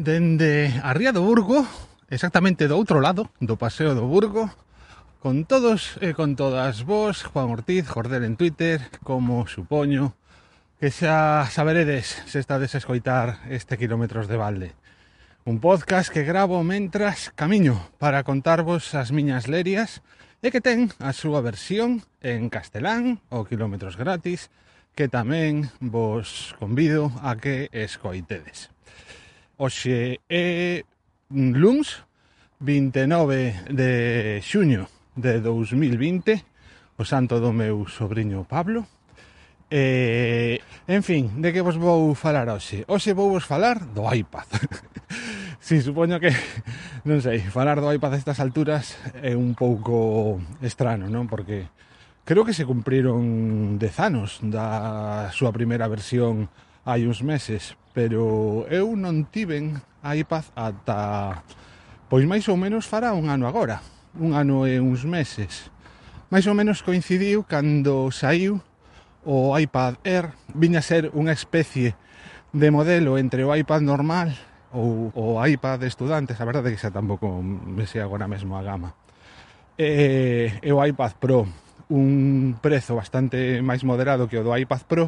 dende a Ría do Burgo, exactamente do outro lado do Paseo do Burgo, con todos e con todas vos, Juan Ortiz, Jordel en Twitter, como supoño que xa saberedes se estades a escoitar este Kilómetros de Balde. Un podcast que gravo mentras camiño para contarvos as miñas lerias e que ten a súa versión en castelán ou Kilómetros Gratis, que tamén vos convido a que escoitedes. Oxe é mm, luns 29 de xuño de 2020 o santo do meu sobrinho Pablo e, en fin, de que vos vou falar hoxe? Hoxe vou vos falar do iPad Si, sí, supoño que, non sei, falar do iPad a estas alturas é un pouco estrano, non? Porque creo que se cumpriron dez anos da súa primeira versión hai uns meses, pero eu non tiven a iPad ata pois máis ou menos fará un ano agora, un ano e uns meses. Máis ou menos coincidiu cando saiu o iPad Air, viña a ser unha especie de modelo entre o iPad normal ou o iPad de estudantes, a verdade é que xa tampouco me sei agora mesmo a gama. E, e o iPad Pro, un prezo bastante máis moderado que o do iPad Pro,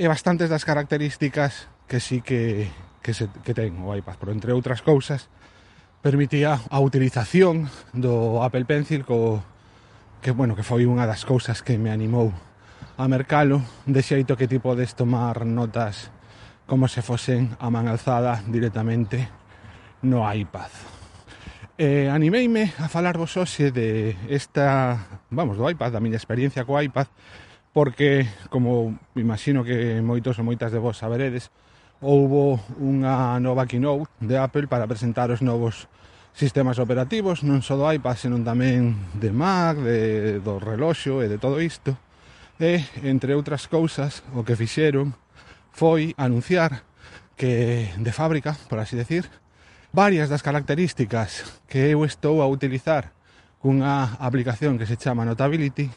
e bastantes das características que sí que, que, se, que ten o iPad, pero entre outras cousas permitía a utilización do Apple Pencil co, que, bueno, que foi unha das cousas que me animou a mercalo de xeito que ti podes tomar notas como se fosen a man alzada directamente no iPad. Eh, animeime a falarvos hoxe de esta, vamos, do iPad, da miña experiencia co iPad, porque, como imagino que moitos ou moitas de vos saberedes, houbo unha nova keynote de Apple para presentar os novos sistemas operativos, non só do iPad, senón tamén de Mac, de, do reloxo e de todo isto. E, entre outras cousas, o que fixeron foi anunciar que de fábrica, por así decir, varias das características que eu estou a utilizar cunha aplicación que se chama Notability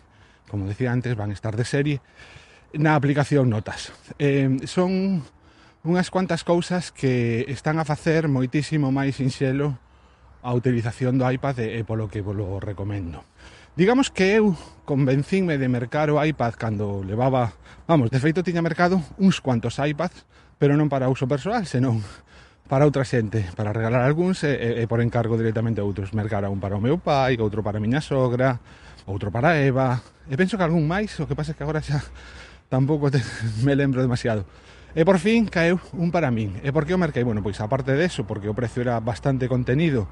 como decía antes, van a estar de serie na aplicación Notas. Eh, son unhas cuantas cousas que están a facer moitísimo máis sinxelo a utilización do iPad e, e polo que volo recomendo. Digamos que eu convencínme de mercar o iPad cando levaba, vamos, de feito tiña mercado uns cuantos iPads, pero non para uso persoal, senón para outra xente, para regalar algúns e, e, e por encargo directamente a outros. Mercar un para o meu pai, outro para a miña sogra, outro para Eva, e penso que algún máis, o que pasa é que agora xa tampouco te, me lembro demasiado. E por fin caeu un para min. E por que o merquei? Bueno, pois aparte de eso, porque o precio era bastante contenido,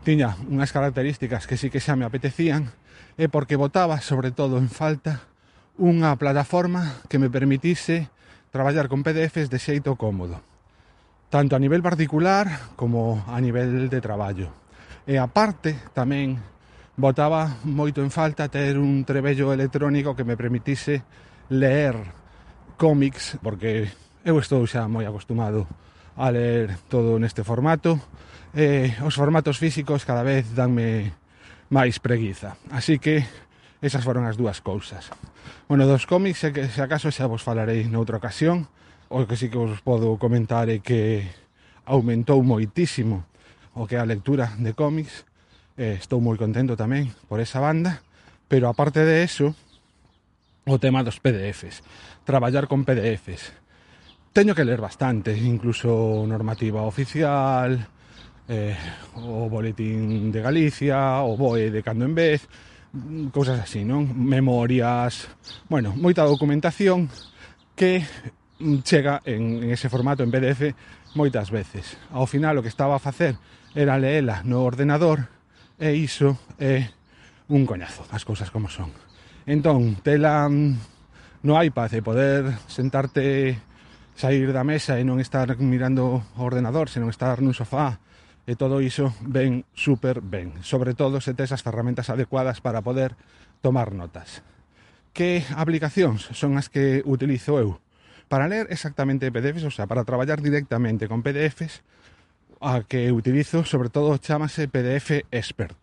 tiña unhas características que sí que xa me apetecían, e porque botaba, sobre todo en falta, unha plataforma que me permitise traballar con PDFs de xeito cómodo, tanto a nivel particular como a nivel de traballo. E aparte, tamén botaba moito en falta ter un trebello electrónico que me permitise ler cómics, porque eu estou xa moi acostumado a ler todo neste formato. Eh, os formatos físicos cada vez danme máis preguiza. Así que esas foron as dúas cousas. Bueno, dos cómics, se, se acaso xa vos falarei noutra ocasión, o que sí que vos podo comentar é que aumentou moitísimo o que a lectura de cómics eh, estou moi contento tamén por esa banda, pero aparte de eso, o tema dos PDFs, traballar con PDFs. Teño que ler bastante, incluso normativa oficial, eh, o Boletín de Galicia, o BOE de cando en vez, cousas así, non? Memorias, bueno, moita documentación que chega en, en ese formato en PDF moitas veces. Ao final o que estaba a facer era leela no ordenador E iso é un coñazo, as cousas como son. Entón, tela mm, no iPad e poder sentarte sair da mesa e non estar mirando o ordenador, senón estar nun sofá e todo iso ben super ben. Sobre todo se tes as ferramentas adecuadas para poder tomar notas. Que aplicacións son as que utilizo eu? Para ler exactamente PDFs, o sea, para traballar directamente con PDFs, a que utilizo, sobre todo, chamase PDF Expert.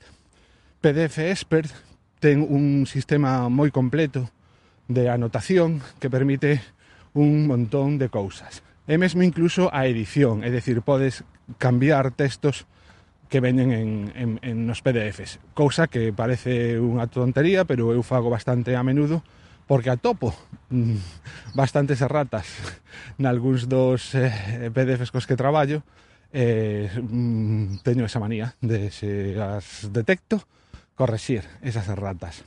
PDF Expert ten un sistema moi completo de anotación que permite un montón de cousas. E mesmo incluso a edición, é dicir, podes cambiar textos que veñen en, en, en nos PDFs. Cousa que parece unha tontería, pero eu fago bastante a menudo, porque atopo mmm, bastantes erratas nalgúns dos eh, PDFs cos que traballo, eh, mm, teño esa manía de se as detecto correxir esas ratas.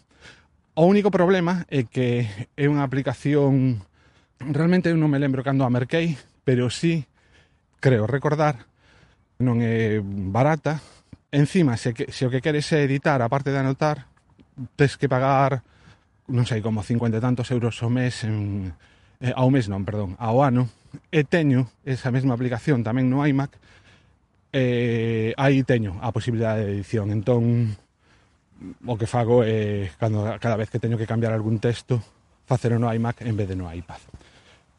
O único problema é que é unha aplicación realmente eu non me lembro cando a merquei, pero sí creo recordar non é barata. Encima, se, que, se o que queres é editar, aparte de anotar, tes que pagar non sei, como 50 e tantos euros o mes en eh, ao mes non, perdón, ao ano, e teño esa mesma aplicación tamén no iMac, eh, aí teño a posibilidade de edición. Entón, o que fago é, cando, cada vez que teño que cambiar algún texto, facelo no iMac en vez de no iPad.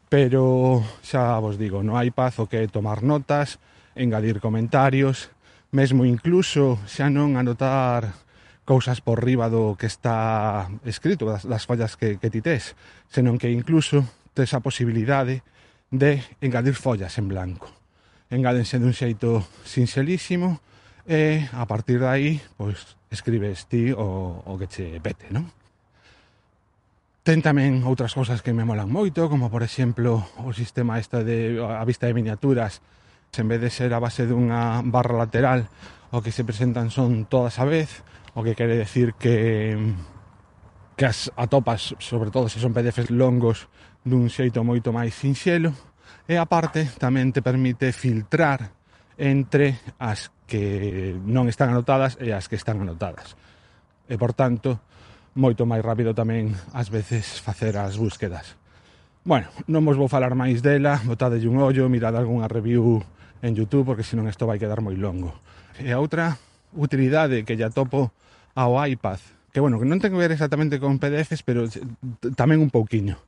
Pero xa vos digo, no iPad o que é tomar notas, engadir comentarios, mesmo incluso xa non anotar cousas por riba do que está escrito, das, das fallas que, que ti tes, senón que incluso tes a posibilidade de engadir follas en blanco. Engádense dun xeito sinxelísimo e a partir de aí pois, escribes ti o, o que che pete, non? Ten tamén outras cousas que me molan moito, como por exemplo o sistema esta de a vista de miniaturas, en vez de ser a base dunha barra lateral, o que se presentan son todas a vez, o que quere decir que que as atopas, sobre todo se son PDFs longos, dun xeito moito máis sinxelo e aparte tamén te permite filtrar entre as que non están anotadas e as que están anotadas. E por tanto, moito máis rápido tamén ás veces facer as búsquedas. Bueno, non vos vou falar máis dela, botadelle un ollo, mirad algunha review en Youtube porque senón isto vai quedar moi longo. E a outra utilidade que ya topo ao iPad, que bueno, que non ten que ver exactamente con PDFs, pero tamén un pouquiño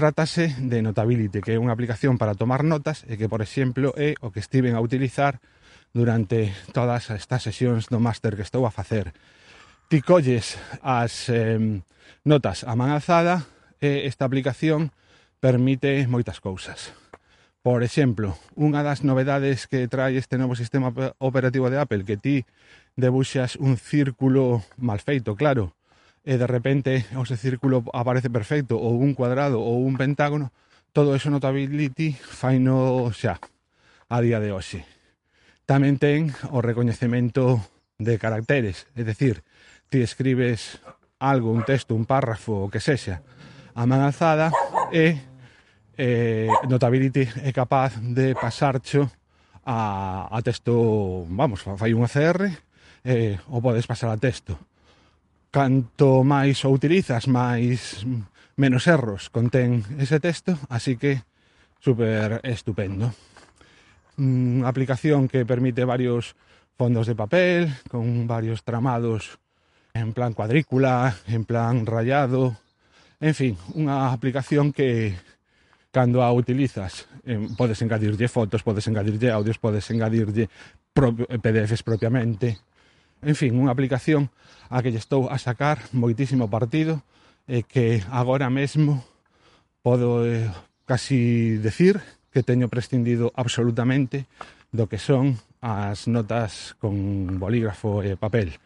Trátase de Notability, que é unha aplicación para tomar notas e que, por exemplo, é o que estiven a utilizar durante todas estas sesións do máster que estou a facer. Ti colles as eh, notas a man alzada e esta aplicación permite moitas cousas. Por exemplo, unha das novedades que trae este novo sistema operativo de Apple, que ti debuxas un círculo mal feito, claro, eh, de repente ese círculo aparece perfecto, o un cuadrado, o un pentágono, todo eso notability fai no xa a día de hoxe. Tamén ten o recoñecemento de caracteres, é dicir, ti escribes algo, un texto, un párrafo, o que sexa, a man alzada e eh, Notability é capaz de pasarcho a, a texto, vamos, fai un ACR eh, o podes pasar a texto canto máis o utilizas, máis menos erros contén ese texto, así que super estupendo. Unha aplicación que permite varios fondos de papel, con varios tramados en plan cuadrícula, en plan rayado, en fin, unha aplicación que cando a utilizas eh, podes engadirlle fotos, podes engadirlle audios, podes engadirlle PDFs propiamente, En fin, unha aplicación a que lle estou a sacar moitísimo partido e que agora mesmo podo eh, casi decir que teño prescindido absolutamente do que son as notas con bolígrafo e papel,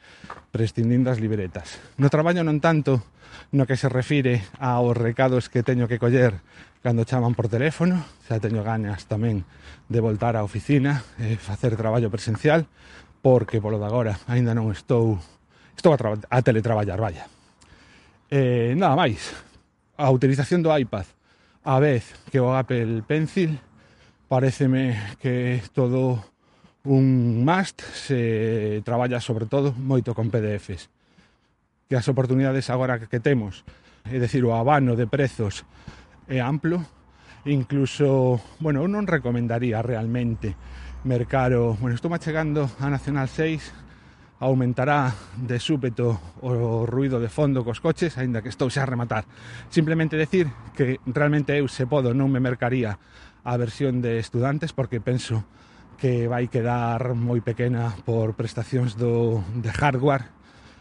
prescindindo as libretas. No traballo non tanto no que se refire aos recados que teño que coller cando chaman por teléfono, xa teño ganas tamén de voltar á oficina e facer traballo presencial, porque polo de agora aínda non estou estou a, a teletraballar, vaya. Eh, nada máis. A utilización do iPad a vez que o Apple Pencil pareceme que é todo un must se traballa sobre todo moito con PDFs que as oportunidades agora que temos é dicir, o abano de prezos é amplo incluso, bueno, eu non recomendaría realmente mercado. bueno, estou chegando a Nacional 6 aumentará de súpeto o ruido de fondo cos coches, aínda que estou xa a rematar. Simplemente decir que realmente eu se podo non me mercaría a versión de estudantes porque penso que vai quedar moi pequena por prestacións do, de hardware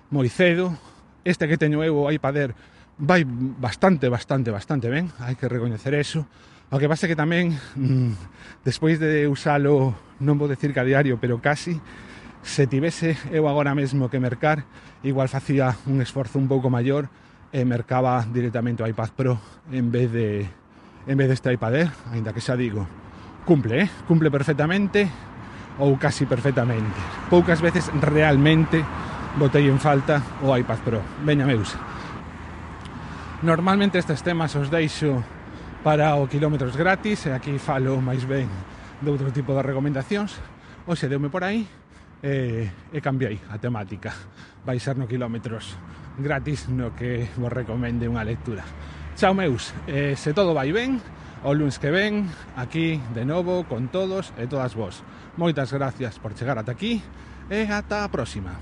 moi cedo. Este que teño eu o iPad Air vai bastante, bastante, bastante ben, hai que recoñecer eso. O que pasa que tamén, mm, despois de usalo, non vou decir que a diario, pero casi, se tivese eu agora mesmo que mercar, igual facía un esforzo un pouco maior e mercaba directamente o iPad Pro en vez de en vez deste iPad Air, aínda que xa digo, cumple, eh? cumple perfectamente ou casi perfectamente. Poucas veces realmente botei en falta o iPad Pro. Veña, meus, Normalmente estes temas os deixo para o kilómetros gratis e aquí falo máis ben de outro tipo de recomendacións. Oxe, deume por aí e, e cambiei a temática. Vai ser no kilómetros gratis no que vos recomende unha lectura. Chao meus, e, se todo vai ben, o lunes que ven, aquí de novo con todos e todas vos. Moitas gracias por chegar ata aquí e ata a próxima.